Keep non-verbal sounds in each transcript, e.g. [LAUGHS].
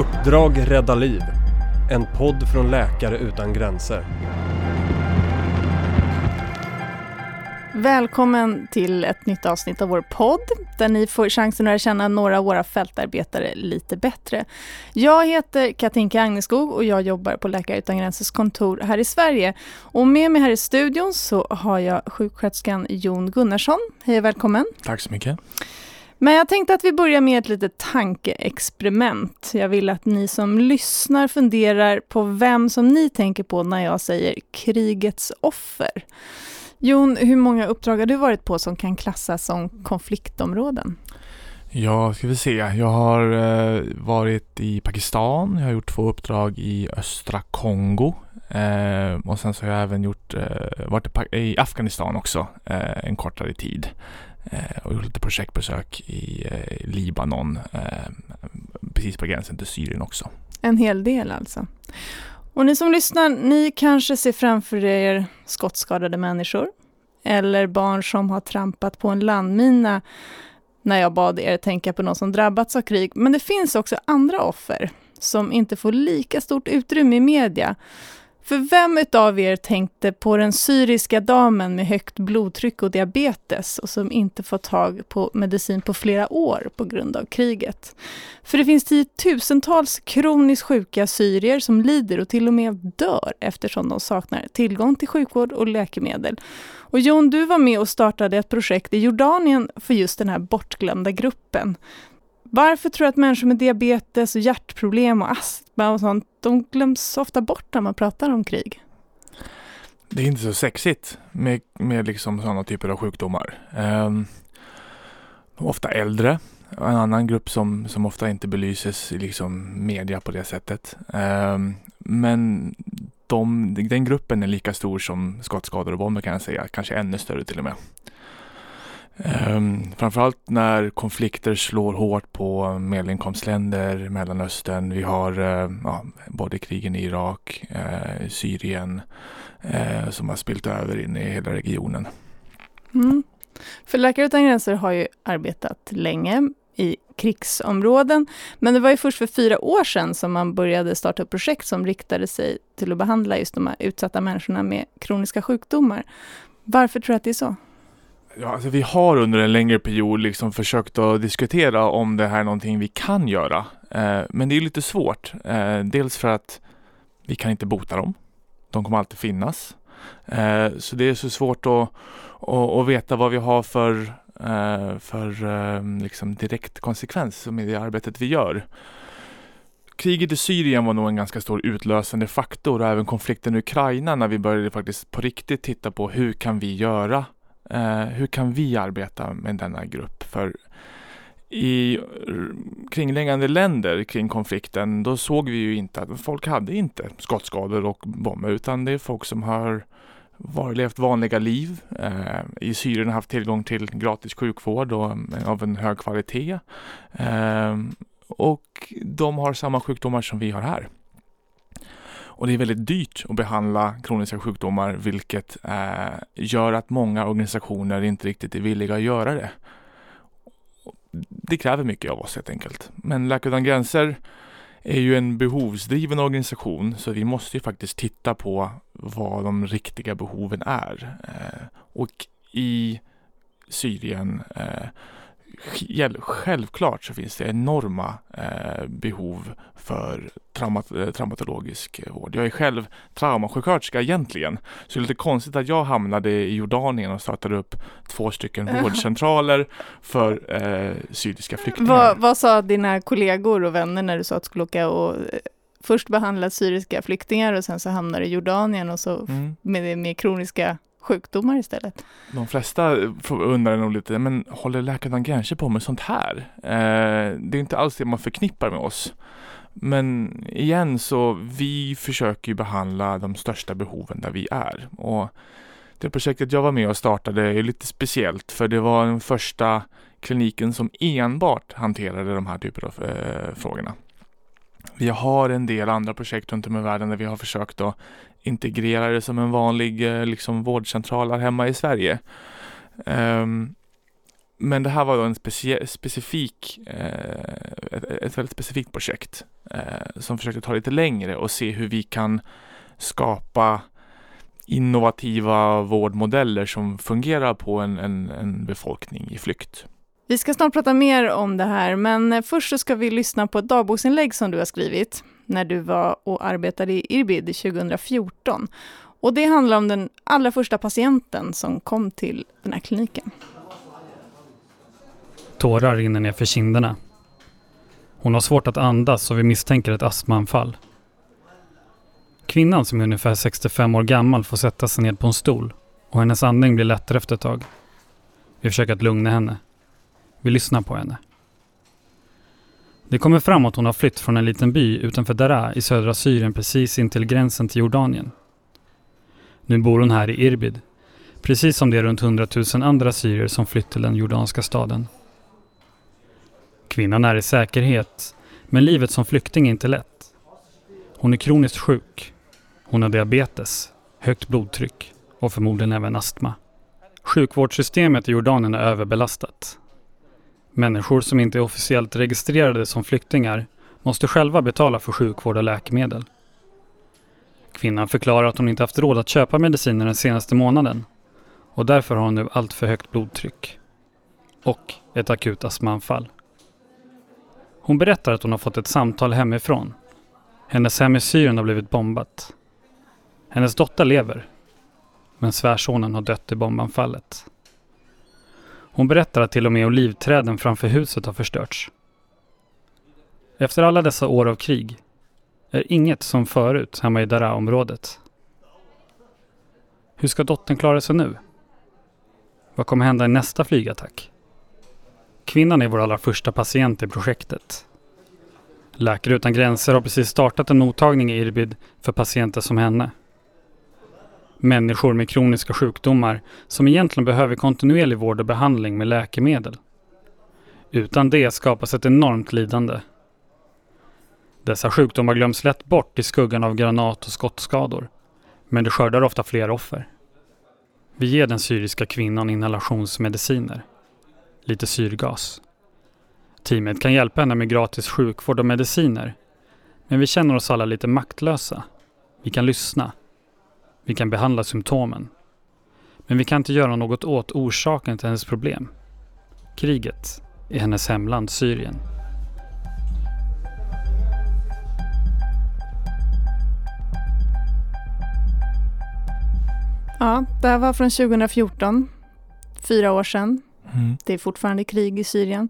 Uppdrag rädda liv. En podd från Läkare utan gränser. Välkommen till ett nytt avsnitt av vår podd där ni får chansen att lära känna några av våra fältarbetare lite bättre. Jag heter Katinka Agneskog och jag jobbar på Läkare utan gränsers kontor här i Sverige. Och med mig här i studion så har jag sjuksköterskan Jon Gunnarsson. Hej och välkommen. Tack så mycket. Men jag tänkte att vi börjar med ett litet tankeexperiment. Jag vill att ni som lyssnar funderar på vem som ni tänker på när jag säger krigets offer. Jon, hur många uppdrag har du varit på som kan klassas som konfliktområden? Ja, ska vi se. Jag har eh, varit i Pakistan. Jag har gjort två uppdrag i östra Kongo. Eh, och sen så har jag även gjort, eh, varit i Afghanistan också eh, en kortare tid. Eh, och gjort lite projektbesök i eh, Libanon. Eh, precis på gränsen till Syrien också. En hel del alltså. Och ni som lyssnar, ni kanske ser framför er skottskadade människor eller barn som har trampat på en landmina när jag bad er tänka på någon som drabbats av krig. Men det finns också andra offer som inte får lika stort utrymme i media för vem utav er tänkte på den syriska damen med högt blodtryck och diabetes och som inte fått tag på medicin på flera år på grund av kriget? För det finns tiotusentals kroniskt sjuka syrier som lider och till och med dör eftersom de saknar tillgång till sjukvård och läkemedel. Och Jon, du var med och startade ett projekt i Jordanien för just den här bortglömda gruppen. Varför tror du att människor med diabetes och hjärtproblem och astma och sånt, de glöms ofta bort när man pratar om krig? Det är inte så sexigt med, med liksom sådana typer av sjukdomar. Um, ofta äldre, en annan grupp som, som ofta inte belyses i liksom media på det sättet. Um, men de, den gruppen är lika stor som skottskador och bomber kan jag säga, kanske ännu större till och med. Um, framförallt när konflikter slår hårt på medelinkomstländer, Mellanöstern. Vi har uh, ja, både krigen i Irak, uh, Syrien uh, som har spilt över in i hela regionen. Mm. För Läkare utan gränser har ju arbetat länge i krigsområden. Men det var ju först för fyra år sedan som man började starta upp projekt som riktade sig till att behandla just de här utsatta människorna med kroniska sjukdomar. Varför tror du att det är så? Ja, alltså vi har under en längre period liksom försökt att diskutera om det här är någonting vi kan göra. Eh, men det är lite svårt. Eh, dels för att vi kan inte bota dem. De kommer alltid finnas. Eh, så det är så svårt att, att, att veta vad vi har för, eh, för eh, liksom direkt konsekvens med det arbetet vi gör. Kriget i Syrien var nog en ganska stor utlösande faktor och även konflikten i Ukraina när vi började faktiskt på riktigt titta på hur kan vi göra Eh, hur kan vi arbeta med denna grupp? För i kringliggande länder kring konflikten, då såg vi ju inte att folk hade inte skottskador och bomber, utan det är folk som har var, levt vanliga liv. Eh, I Syrien har haft tillgång till gratis sjukvård och, mm, av en hög kvalitet. Eh, och de har samma sjukdomar som vi har här. Och det är väldigt dyrt att behandla kroniska sjukdomar vilket eh, gör att många organisationer inte riktigt är villiga att göra det. Det kräver mycket av oss helt enkelt. Men Läkare utan gränser är ju en behovsdriven organisation så vi måste ju faktiskt titta på vad de riktiga behoven är. Eh, och i Syrien eh, självklart så finns det enorma eh, behov för traumat eh, traumatologisk vård. Jag är själv traumasjuksköterska egentligen, så det är lite konstigt att jag hamnade i Jordanien och startade upp två stycken vårdcentraler för eh, syriska flyktingar. Vad, vad sa dina kollegor och vänner när du sa att du skulle åka och eh, först behandla syriska flyktingar och sen så hamnar du i Jordanien och så mm. med, med kroniska sjukdomar istället. De flesta undrar nog lite, men håller Läkare utan gränser på med sånt här? Eh, det är inte alls det man förknippar med oss. Men igen så, vi försöker ju behandla de största behoven där vi är. Och det projektet jag var med och startade är lite speciellt för det var den första kliniken som enbart hanterade de här typerna av eh, frågorna. Vi har en del andra projekt runt om i världen där vi har försökt att integrera det som en vanlig eh, liksom, vårdcentral här hemma i Sverige. Um, men det här var då en specie, specifik, eh, ett, ett, väldigt specifikt projekt eh, som försökte ta lite längre och se hur vi kan skapa innovativa vårdmodeller som fungerar på en, en, en befolkning i flykt. Vi ska snart prata mer om det här, men eh, först så ska vi lyssna på ett dagboksinlägg som du har skrivit när du var och arbetade i Irbid 2014. Och det handlar om den allra första patienten som kom till den här kliniken. Tårar rinner ner för kinderna. Hon har svårt att andas och vi misstänker ett astmaanfall. Kvinnan som är ungefär 65 år gammal får sätta sig ned på en stol och hennes andning blir lättare efter ett tag. Vi försöker att lugna henne. Vi lyssnar på henne. Det kommer fram att hon har flytt från en liten by utanför Daraa i södra Syrien precis intill gränsen till Jordanien. Nu bor hon här i Irbid, precis som det är runt 100 000 andra syrier som flytt till den jordanska staden. Kvinnan är i säkerhet, men livet som flykting är inte lätt. Hon är kroniskt sjuk. Hon har diabetes, högt blodtryck och förmodligen även astma. Sjukvårdssystemet i Jordanien är överbelastat. Människor som inte är officiellt registrerade som flyktingar måste själva betala för sjukvård och läkemedel. Kvinnan förklarar att hon inte haft råd att köpa mediciner den senaste månaden och därför har hon nu allt för högt blodtryck. Och ett akut astmaanfall. Hon berättar att hon har fått ett samtal hemifrån. Hennes hem i Syrien har blivit bombat. Hennes dotter lever, men svärsonen har dött i bombanfallet. Hon berättar att till och med olivträden framför huset har förstörts. Efter alla dessa år av krig är inget som förut hemma i Daraa-området. Hur ska dottern klara sig nu? Vad kommer hända i nästa flygattack? Kvinnan är vår allra första patient i projektet. Läkare utan gränser har precis startat en mottagning i Irbid för patienter som henne. Människor med kroniska sjukdomar som egentligen behöver kontinuerlig vård och behandling med läkemedel. Utan det skapas ett enormt lidande. Dessa sjukdomar glöms lätt bort i skuggan av granat och skottskador. Men det skördar ofta fler offer. Vi ger den syriska kvinnan inhalationsmediciner. Lite syrgas. Teamet kan hjälpa henne med gratis sjukvård och mediciner. Men vi känner oss alla lite maktlösa. Vi kan lyssna. Vi kan behandla symptomen. Men vi kan inte göra något åt orsaken till hennes problem. Kriget i hennes hemland Syrien. Ja, det här var från 2014, fyra år sedan. Mm. Det är fortfarande krig i Syrien.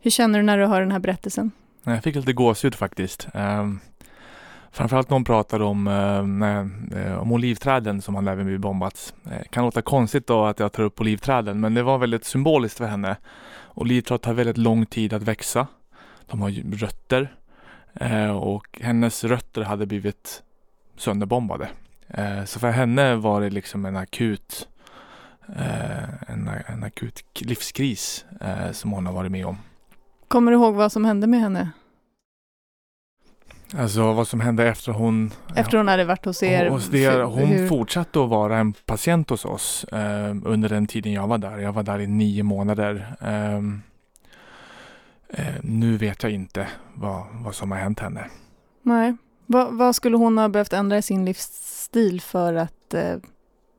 Hur känner du när du hör den här berättelsen? Jag fick lite gåshud faktiskt. Um, framförallt när hon pratar om, eh, eh om olivträden som hade även blivit bombats. Det eh, kan låta konstigt då att jag tar upp olivträden men det var väldigt symboliskt för henne. Olivträd tar väldigt lång tid att växa. De har rötter eh, och hennes rötter hade blivit sönderbombade. Eh, så för henne var det liksom en akut en, en akut livskris som hon har varit med om. Kommer du ihåg vad som hände med henne? Alltså vad som hände efter hon... Efter hon hade varit hos er? Hos er hon hur? fortsatte att vara en patient hos oss eh, under den tiden jag var där. Jag var där i nio månader. Eh, eh, nu vet jag inte vad, vad som har hänt henne. Nej. Va, vad skulle hon ha behövt ändra i sin livsstil för att eh,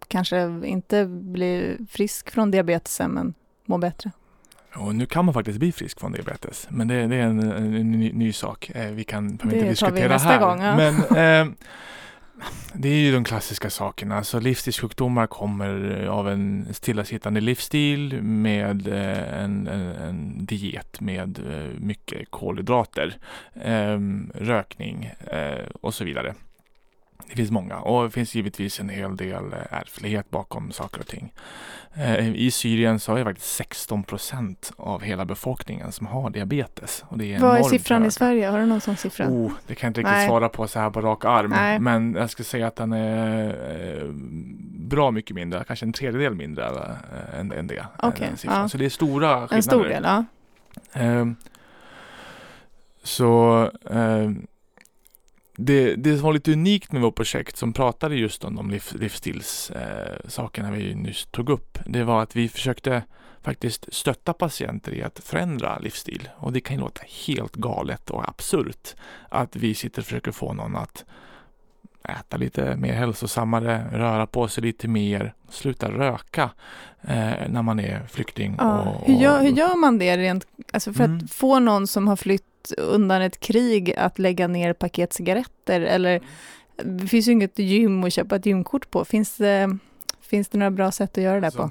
kanske inte bli frisk från diabetesen men må bättre? Och nu kan man faktiskt bli frisk från diabetes, men det, det är en, en ny, ny, sak. Eh, vi kan inte diskutera här. Gång, ja. Men [LAUGHS] eh, det är ju de klassiska sakerna. Alltså livsstilssjukdomar kommer av en stillasittande livsstil med eh, en, en, en, diet med eh, mycket kolhydrater, eh, rökning eh, och så vidare. Det finns många och det finns givetvis en hel del ärftlighet bakom saker och ting. Eh, I Syrien så är det faktiskt 16 procent av hela befolkningen som har diabetes. Och det är Vad är siffran i Sverige? Har du någon sån siffra? Oh, det kan jag inte riktigt Nej. svara på så här på rak arm. Nej. Men jag ska säga att den är eh, bra mycket mindre, kanske en tredjedel mindre än, än det. Okay. Ja. Så det är stora skillnader. En stor del, ja. Eh, så eh, det, det som var lite unikt med vårt projekt som pratade just om de liv, livsstilssakerna eh, vi nyss tog upp. Det var att vi försökte faktiskt stötta patienter i att förändra livsstil. Och det kan ju låta helt galet och absurt att vi sitter och försöker få någon att äta lite mer hälsosammare, röra på sig lite mer, sluta röka eh, när man är flykting. Ja. Och, Hur, gör, och- hur gör man det rent, alltså för Mm. att få någon som har flytt undan ett krig att lägga ner paket cigaretter eller det finns ju inget gym att köpa ett gymkort på. Finns det, finns det några bra sätt att göra det Alltså, på?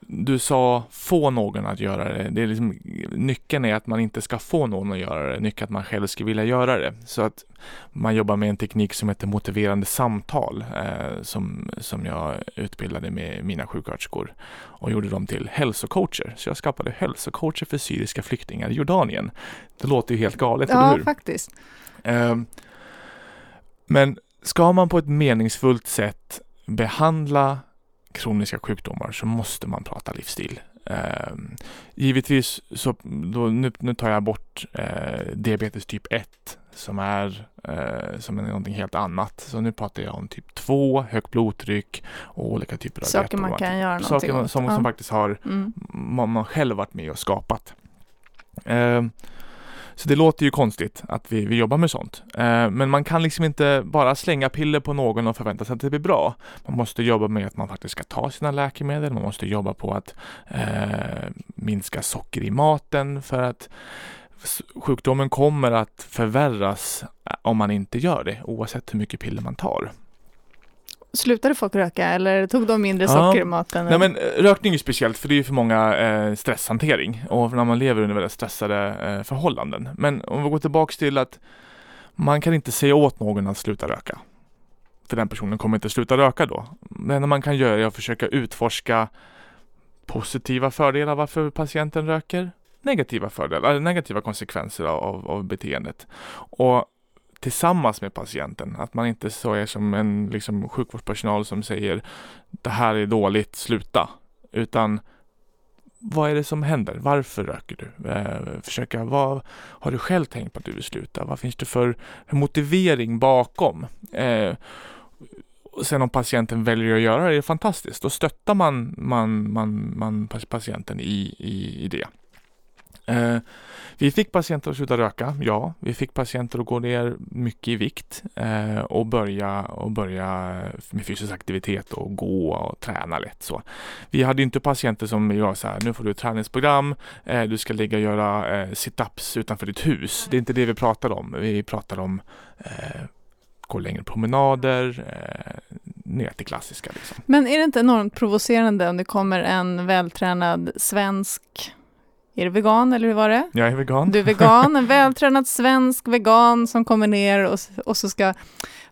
Du sa få någon att göra det. det är liksom, nyckeln är att man inte ska få någon att göra det. Nyckeln är att man själv ska vilja göra det. Så att man jobbar med en teknik som heter motiverande samtal eh, som, som jag utbildade med mina sjuksköterskor och gjorde dem till hälsocoacher. Så jag skapade hälsocoacher för syriska flyktingar i Jordanien. Det låter ju helt galet, eller Ja, hur? faktiskt. Ehm, Men ska man på ett meningsfullt sätt behandla kroniska sjukdomar så måste man prata livsstil. Ehm, givetvis så då, nu, nu tar jag bort eh, diabetes typ 1 som är, eh, som är någonting helt annat. Så nu pratar jag om typ 2, högt blodtryck och olika typer av Saker man kan göra någonting Saker man, åt. som, ja. som faktiskt har mm. man, man själv varit med och skapat. Så det låter ju konstigt att vi, vi jobbar med sånt. Eh, men man kan liksom inte bara slänga piller på någon och förvänta sig att det blir bra. Man måste jobba med att man faktiskt ska ta sina läkemedel. Man måste jobba på att eh, minska socker i maten för att sjukdomen kommer att förvärras eh, om man inte gör det oavsett hur mycket piller man tar. Slutade folk röka eller tog de mindre Ja. socker i maten? Nej men eh, rökning är speciellt för det är ju för många eh, stresshantering och när man lever under väldigt stressade eh, förhållanden. Men om vi går tillbaks till att man kan inte säga åt någon att sluta röka. För den personen kommer inte sluta röka då. Men det man kan göra är att försöka utforska positiva fördelar varför patienten röker. Negativa fördelar, negativa konsekvenser av, av beteendet. Och tillsammans med patienten. Att man inte så är som en liksom, sjukvårdspersonal som säger det här är dåligt, sluta. Utan vad är det som händer? Varför röker du? Eh, försöka, vad har du själv tänkt på att du vill sluta? Vad finns det för motivering bakom? Eh, och sen om patienten väljer att göra det, är det fantastiskt. Då stöttar man, man, man, man patienten i, i, i det. Eh, vi fick patienter att sluta röka, ja. Vi fick patienter att gå ner mycket i vikt eh, och, börja, och börja med fysisk aktivitet och gå och träna lätt så. Vi hade inte patienter som gör så här, nu får du ett träningsprogram, eh, du ska ligga och göra eh, sit-ups utanför ditt hus. Det är inte det vi pratar om. Vi pratar om eh, gå längre promenader, eh, ner till klassiska liksom. Men är det inte enormt provocerande om det kommer en vältränad svensk, är det vegan eller hur var det? Jag är vegan. Du är vegan, en vältränad svensk vegan som kommer ner och, och så ska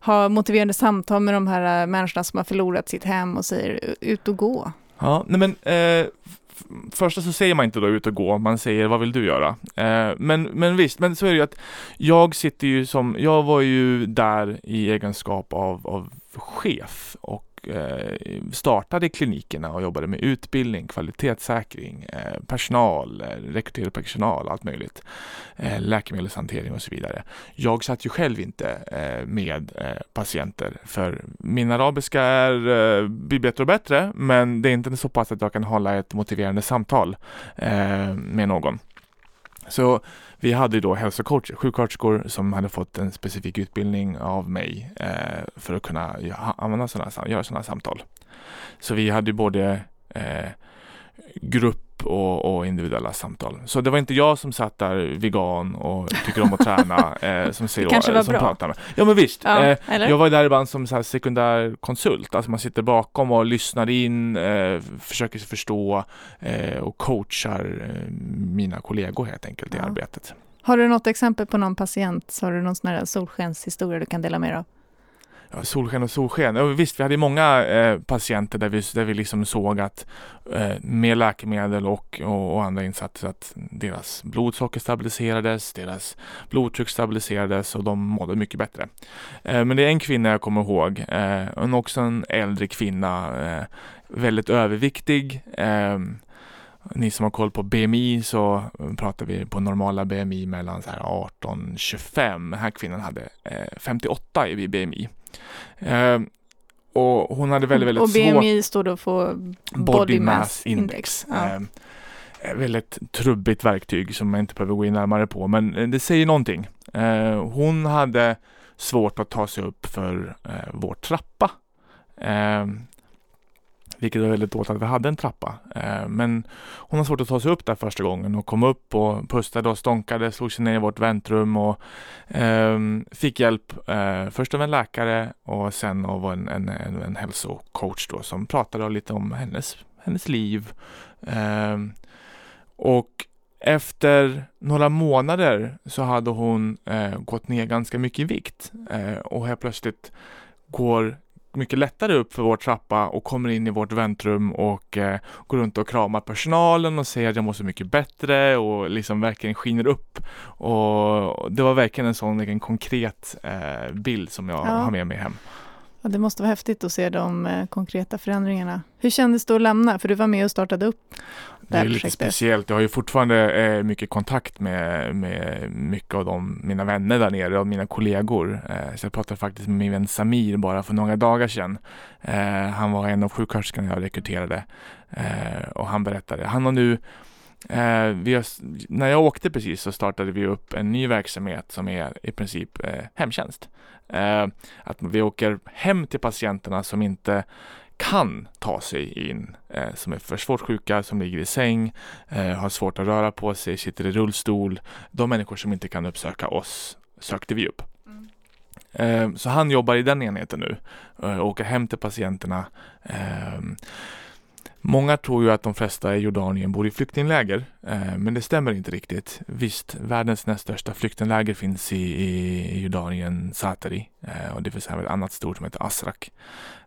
ha motiverande samtal med de här äh, människorna som har förlorat sitt hem och säger ut och gå. Ja, nej men eh, första så säger man inte då ut och gå, man säger vad vill du göra? Eh, men, men visst, men så är det ju att jag sitter ju som, jag var ju där i egenskap av, av chef och Eh, startade klinikerna och jobbade med utbildning, kvalitetssäkring, eh, personal, eh, rekryterade personal, allt möjligt. Läkemedelshantering och så vidare. Jag satt ju själv inte med patienter för min arabiska är, blir bättre och bättre men det är inte så pass att jag kan hålla ett motiverande samtal med någon. Så vi hade då hälsocoacher, sjuksköterskor som hade fått en specifik utbildning av mig eh, för att kunna använda sådana, göra sådana samtal. Så vi hade både eh, grupp och, och individuella samtal. Så det var inte jag som satt där vegan och tycker om att träna [LAUGHS] eh, som säger kanske var som bra. pratar med. Ja men visst. Ja, Eh, jag var där ibland som så här sekundär konsult, alltså man sitter bakom och lyssnar in, eh, försöker förstå eh, och coachar eh, mina kollegor helt enkelt i Ja. arbetet. Har du något exempel på någon patient? Så har du någon sån här solskenshistoria du kan dela med dig av? Ja, solsken och solsken. Och visst, vi hade många eh, patienter där vi, där vi liksom såg att eh, med läkemedel och, och, och andra insatser att deras blodsocker stabiliserades, deras blodtryck stabiliserades och de mådde mycket bättre. Eh, men det är en kvinna jag kommer ihåg, eh, också en äldre kvinna, eh, väldigt överviktig. Eh, ni som har koll på BMI så pratar vi på normala BMI mellan 18-25. Den här kvinnan hade eh, 58 i BMI. Eh, och hon hade väldigt, väldigt och svårt BMI står då för Body Mass Index. Ja. Eh, ett väldigt trubbigt verktyg som jag inte behöver gå in närmare på, men eh, det säger någonting. Eh, hon hade svårt att ta sig upp för eh, vår trappa. Vilket var väldigt dåligt att vi hade en trappa. Eh, men hon har svårt att ta sig upp där första gången och kom upp och pustade och stånkade, slog sig ner i vårt väntrum och ehm, fick hjälp eh, först av en läkare och sen av en, en, en, en hälsocoach då som pratade lite om hennes, hennes liv. Ehm, och efter några månader så hade hon eh, gått ner ganska mycket i vikt eh, och helt plötsligt går mycket lättare upp för vår trappa och kommer in i vårt väntrum och eh, går runt och kramar personalen och säger att jag mår så mycket bättre och liksom verkligen skiner upp. Och det var verkligen en sån en konkret eh, bild som jag Ja. har med mig hem. Ja, det måste vara häftigt att se de eh, konkreta förändringarna. Hur kändes det att lämna? För du var med och startade upp Det är lite speciellt. Jag har ju fortfarande eh, mycket kontakt med, med mycket av de, mina vänner där nere och mina kollegor. Eh, så jag pratade faktiskt med min vän Samir bara för några dagar sedan. Eh, han var en av sjuksköterskorna jag rekryterade eh, och han berättade. Han har nu eh, har, när jag åkte precis så startade vi upp en ny verksamhet som är i princip eh, hemtjänst. Att vi åker hem till patienterna som inte kan ta sig in, eh, som är för svårt sjuka, som ligger i säng, eh, har svårt att röra på sig, sitter i rullstol. De människor som inte kan uppsöka oss sökte vi upp. Eh, så han jobbar i den enheten nu eh, och åker hem till patienterna. Många tror ju att de flesta i Jordanien bor i flyktingläger, eh, men det stämmer inte riktigt. Visst, världens näst största flyktingläger finns i, i Jordanien, Satari, eh, och det finns även ett annat stort som heter Asrak.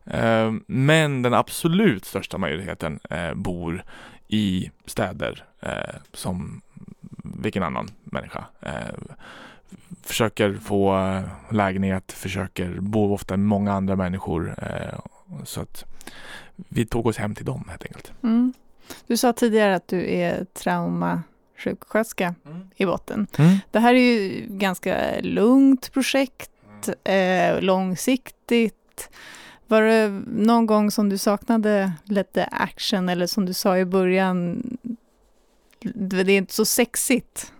Eh, men den absolut största majoriteten bor i städer som vilken annan människa. Försöker få lägenhet, försöker bo ofta med många andra människor. Så att vi tog oss hem till dem helt enkelt. Mm. Du sa tidigare att du är traumasjuksköterska i botten. Mm. Det här är ju ganska lugnt projekt, eh, långsiktigt. Var det någon gång som du saknade lite action eller som du sa i början, det är inte så sexigt?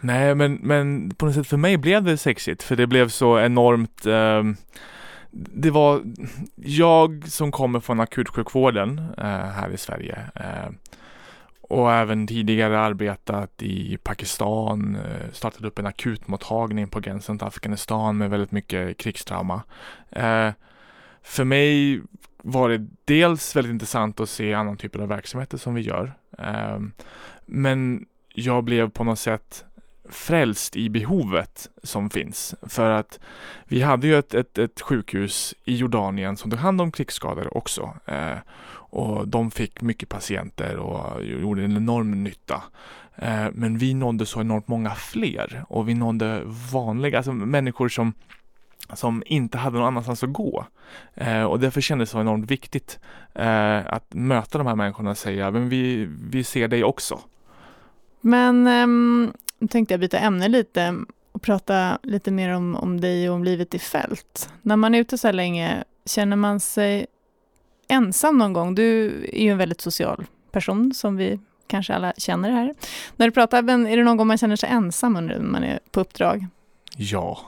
Nej, men, men på något sätt för mig blev det sexigt för det blev så enormt ehm, det var jag som kommer från akutsjukvården eh, här i Sverige eh, och även tidigare arbetat i Pakistan, eh, startat upp en akutmottagning på gränsen till Afghanistan med väldigt mycket krigstrauma. Eh, för mig var det dels väldigt intressant att se annan typer av verksamheter som vi gör. Eh, men jag blev på något sätt frälst i behovet som finns. För att vi hade ju ett, ett, ett sjukhus i Jordanien som tog hand om krigsskadade också. Eh, och de fick mycket patienter och gjorde en enorm nytta. Eh, men vi nådde så enormt många fler och vi nådde vanliga, alltså människor som som inte hade någon annanstans att gå. Eh, och därför kändes det så enormt viktigt eh, att möta de här människorna och säga, men vi, vi ser dig också. Men ehm, nu tänkte jag byta ämne lite och prata lite mer om, om dig och om livet i fält. När man är ute så här länge, känner man sig ensam någon gång? Du är ju en väldigt social person som vi kanske alla känner här. När du pratar, men är det någon gång man känner sig ensam under när man är på uppdrag? Ja,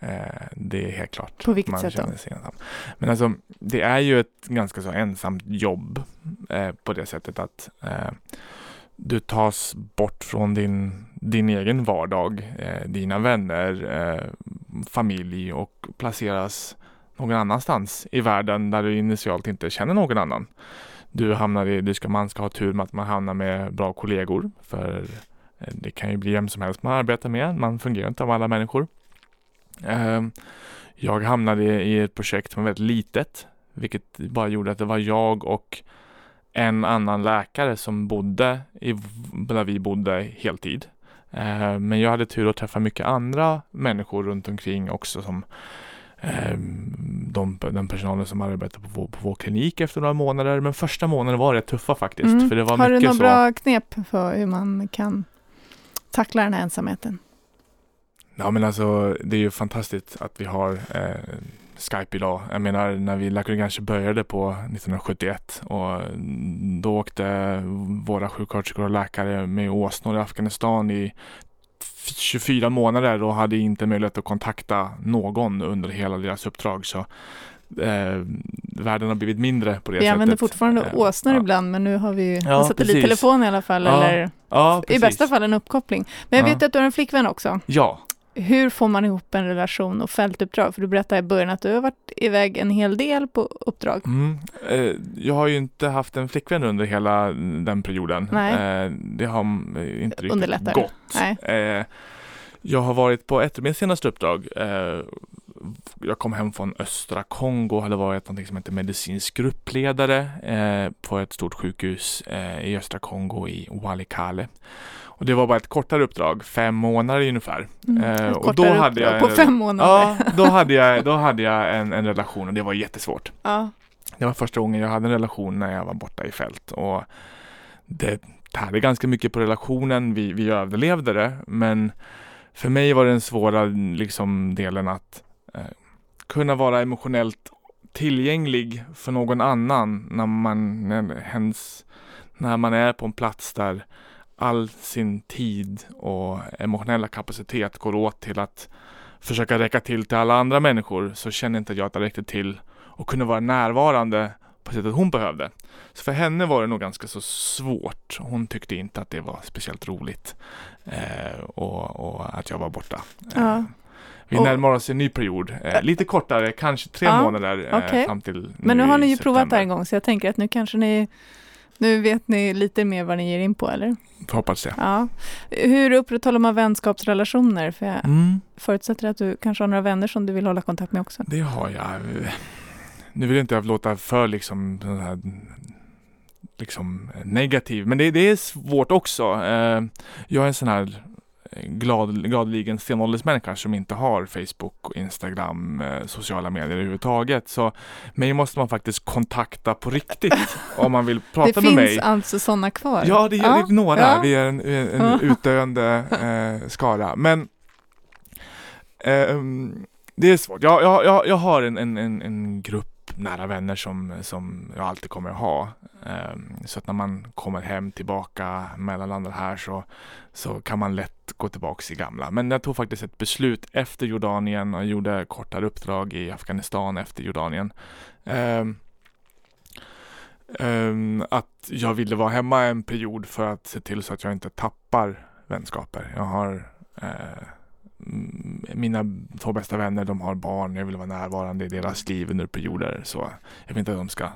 eh, det är helt klart. På vilket man sätt då? känner sig ensam. Men alltså, det är ju ett ganska så ensamt jobb eh, på det sättet att eh, du tas bort från din, din egen vardag, eh, dina vänner, eh, familj och placeras någon annanstans i världen där du initialt inte känner någon annan. Du hamnar i, du ska, man ska ha tur med att man hamnar med bra kollegor för eh, det kan ju bli vem som helst man arbetar med. Man fungerar inte av alla människor. Eh, Jag hamnade i ett projekt som var väldigt litet, vilket bara gjorde att det var jag och en annan läkare som bodde i, där vi bodde heltid. Eh, Men jag hade tur att träffa mycket andra människor runt omkring också som eh, de, den personalen som arbetade på vår, på vår klinik efter några månader. Men första månaden var det tuffa faktiskt. Mm. För det var Har du några bra knep för hur man kan tackla den här ensamheten? Ja men alltså det är ju fantastiskt att vi har eh, Skype idag. Jag menar när vi kanske började på 1971 och då åkte våra sjuksköterskor och läkare med åsnor i Afghanistan i 24 månader och hade inte möjlighet att kontakta någon under hela deras uppdrag. Så eh, världen har blivit mindre på det vi sättet. använder fortfarande Eh, åsnor ja. ibland, men nu har vi Ja, en satellittelefon i alla fall, Ja, eller Ja, i bästa fall en uppkoppling. Men jag Ja. vet att du har en flickvän också. Ja, Hur får man ihop en relation och fältuppdrag? För du berättade i början att du har varit iväg en hel del på uppdrag. Mm. Eh, jag har ju inte haft en flickvän under hela den perioden. Nej. Eh, det har eh, inte riktigt Underlättar. gått. Nej. Jag har varit på ett av mina senaste uppdrag. Jag kom hem från östra Kongo, hade varit något som heter medicinsk gruppledare eh, på ett stort sjukhus eh, i östra Kongo i Walikale. Och det var bara ett kortare uppdrag, fem månader ungefär. Mm. Eh, och då hade jag På fem månader. Ja, då hade jag, då hade jag en, en relation och det var jättesvårt. Ja. Det var första gången jag hade en relation när jag var borta i fält och det tärde ganska mycket på relationen. Vi, vi överlevde det, men för mig var den svåra liksom, delen att eh, kunna vara emotionellt tillgänglig för någon annan när man, när, hens, när man är på en plats där all sin tid och emotionella kapacitet går åt till att försöka räcka till till alla andra människor så känner inte jag att det räckte till och kunde vara närvarande på sättet hon behövde. Så för henne var det nog ganska så svårt. Hon tyckte inte att det var speciellt roligt eh, och, och att jag var borta. Eh, Ja. Vi Och- närmar oss en ny period, eh, lite kortare, kanske tre Ja, månader eh, okej. fram till Men nu har ni ju provat det september. här en gång, så jag tänker att nu kanske ni nu vet ni lite mer vad ni ger in på, eller? Hoppas det. Ja. Hur upprätthåller man vänskapsrelationer? För jag Mm, förutsätter att du kanske har några vänner som du vill hålla kontakt med också. det har jag. Nu vill jag inte låta för liksom, här, liksom negativ, men det, det är svårt också. Eh, jag är en sån här glad, gladeligen stenåldersmänniska som inte har Facebook, och Instagram, eh, sociala medier överhuvudtaget. Så mig måste man faktiskt kontakta på riktigt [LAUGHS] om man vill prata det med finns mig. alltså sådana kvar? Ja, det gör Ja, det några. ja. Vi är en, en Ja. [LAUGHS] utdöende eh, skara. Men ehm, det är svårt. Jag, jag, jag, jag har en, en, en, en grupp nära vänner som, som jag alltid kommer att ha. Ehm, så att när man kommer hem tillbaka, mellanlandar här så, så kan man lätt gå tillbaka till gamla. Men jag tog faktiskt ett beslut efter Jordanien och gjorde kortare uppdrag i Afghanistan efter Jordanien. Ehm, ehm, att jag ville vara hemma en period för att se till så att jag inte tappar vänskaper. Jag har eh, mina två bästa vänner, de har barn. Jag vill vara närvarande i deras liv under perioder. Så jag vill inte att de ska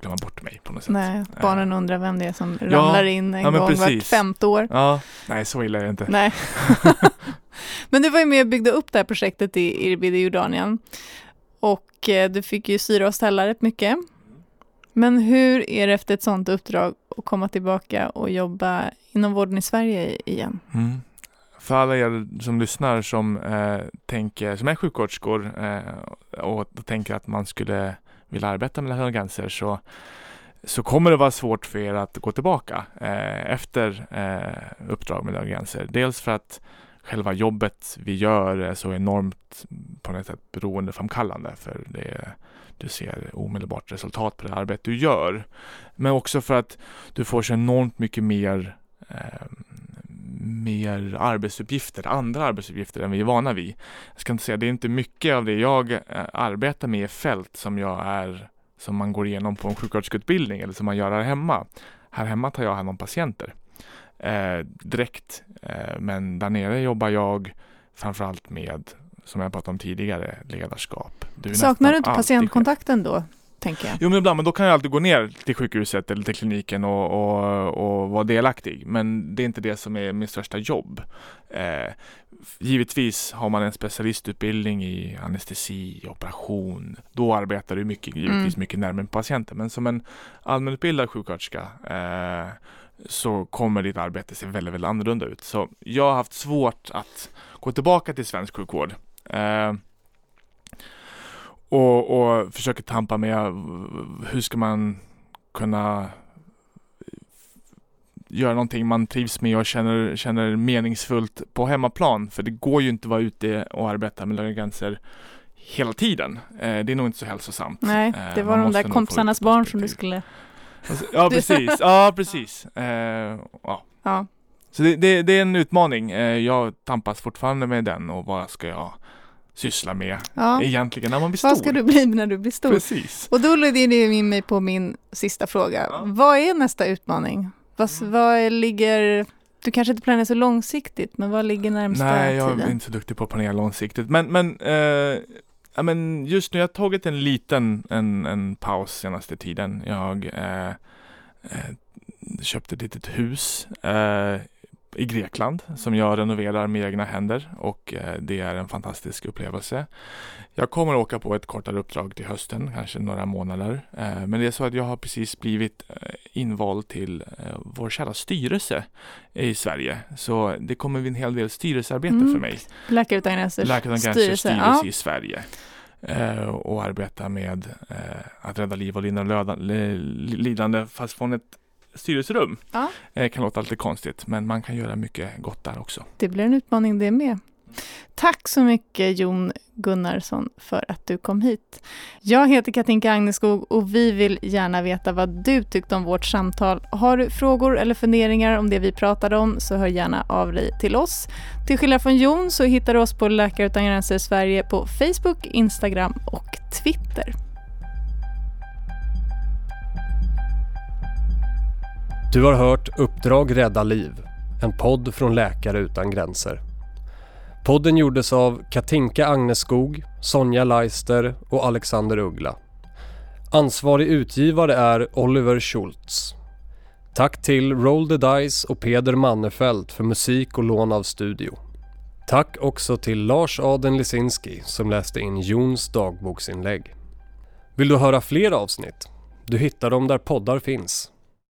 glömma bort mig på något sätt. Nej, Eh, barnen undrar vem det är som Ja, ramlar in en ja, gång vart precis. femte år. Ja, nej så illa är det inte. Nej. [LAUGHS] Men du var ju med och byggde upp det här projektet i Irbil i Jordanien. Och eh, du fick ju syra och ställa rätt mycket. Men hur är det efter ett sådant uppdrag att komma tillbaka och jobba inom vården i Sverige igen? Mm. För alla er som lyssnar som eh, tänker, som är sjuksköterskor eh, och, och tänker att man skulle vilja arbeta med Läkare gränser så, så kommer det vara svårt för er att gå tillbaka eh, efter eh, uppdrag med Läkare gränser. Dels för att själva jobbet vi gör är så enormt på något sätt beroendeframkallande för det du ser omedelbart resultat på det arbete du gör. Men också för att du får så enormt mycket mer eh, mer arbetsuppgifter, andra arbetsuppgifter än vi är vana vid. Jag ska inte säga, det är inte mycket av det jag eh, arbetar med i fält som jag är, som man går igenom på en sjuksköterskeutbildning eller som man gör här hemma. Här hemma tar jag hand om patienter eh, direkt, eh, men där nere jobbar jag framförallt med, som jag pratade om tidigare, ledarskap. Du Saknar du inte patientkontakten då, tänker jag? Jo men ibland, men då kan jag alltid gå ner till sjukhuset eller till kliniken och, och, och vara delaktig. Men det är inte det som är mitt största jobb. Eh, givetvis har man en specialistutbildning i anestesi, operation. Då arbetar du mycket, givetvis Mm. mycket närmare patienten. Men som en allmänutbildad sjuksköterska eh, så kommer ditt arbete se väldigt, väldigt annorlunda ut. Så jag har haft svårt att gå tillbaka till svensk sjukvård. Eh, och, och försöker tampa med hur ska man kunna göra någonting man trivs med och känner, känner meningsfullt på hemmaplan. För det går ju inte att vara ute och arbeta med Läkare utan gränser hela tiden. Eh, det är nog inte så hälsosamt. Nej, Eh, det var man de där kompisarnas barn som du skulle... Alltså, Ja, [LAUGHS] precis. Ja, precis. Eh, ja. Ja, Så det, det, det är en utmaning. Eh, jag tampas fortfarande med den och vad ska jag syssla med ja. egentligen när man blir stor? Vad ska du bli när du blir stor? Precis. Och då leder det in mig på min sista fråga. Ja. Vad är nästa utmaning? Vad, vad är- ligger... Du kanske inte planerar så långsiktigt, men vad ligger närmsta Nej, jag är tiden? inte så duktig på att planera långsiktigt. Men, men, eh, ja, men just nu, jag har tagit en liten en, en paus senaste tiden. Jag eh, eh, köpte ett litet hus eh, i Grekland som jag renoverar med egna händer och eh, det är en fantastisk upplevelse. Jag kommer att åka på ett kortare uppdrag till hösten, kanske några månader. Eh, men det är så att jag har precis blivit eh, invald till vår kära styrelse i Sverige. Så det kommer bli en hel del styrelsearbete Mm. för mig. Läkare utan gränsers styrelse. styrelse Ja. i Sverige. Och arbeta med att rädda liv och lindra lidande fast från ett styrelserum. Ja. Eh, kan låta lite konstigt men man kan göra mycket gott där också. Det blir en utmaning det med. Tack så mycket Jon Gunnarsson för att du kom hit. Jag heter Katinka Agneskog och vi vill gärna veta vad du tyckte om vårt samtal. Har du frågor eller funderingar om det vi pratade om så hör gärna av dig till oss. Till skillnad från Jon så hittar du oss på Läkare utan gränser Sverige på Facebook, Instagram och Twitter. Du har hört Uppdrag rädda liv, en podd från Läkare utan gränser. Podden gjordes av Katinka Agneskog, Sonja Leister och Alexander Uggla. Ansvarig utgivare är Oliver Schultz. Tack till Roll the Dice och Peder Mannefelt för musik och lån av studio. Tack också till Lars Aden Lisinski som läste in Jons dagboksinlägg. Vill du höra fler avsnitt? Du hittar dem där poddar finns.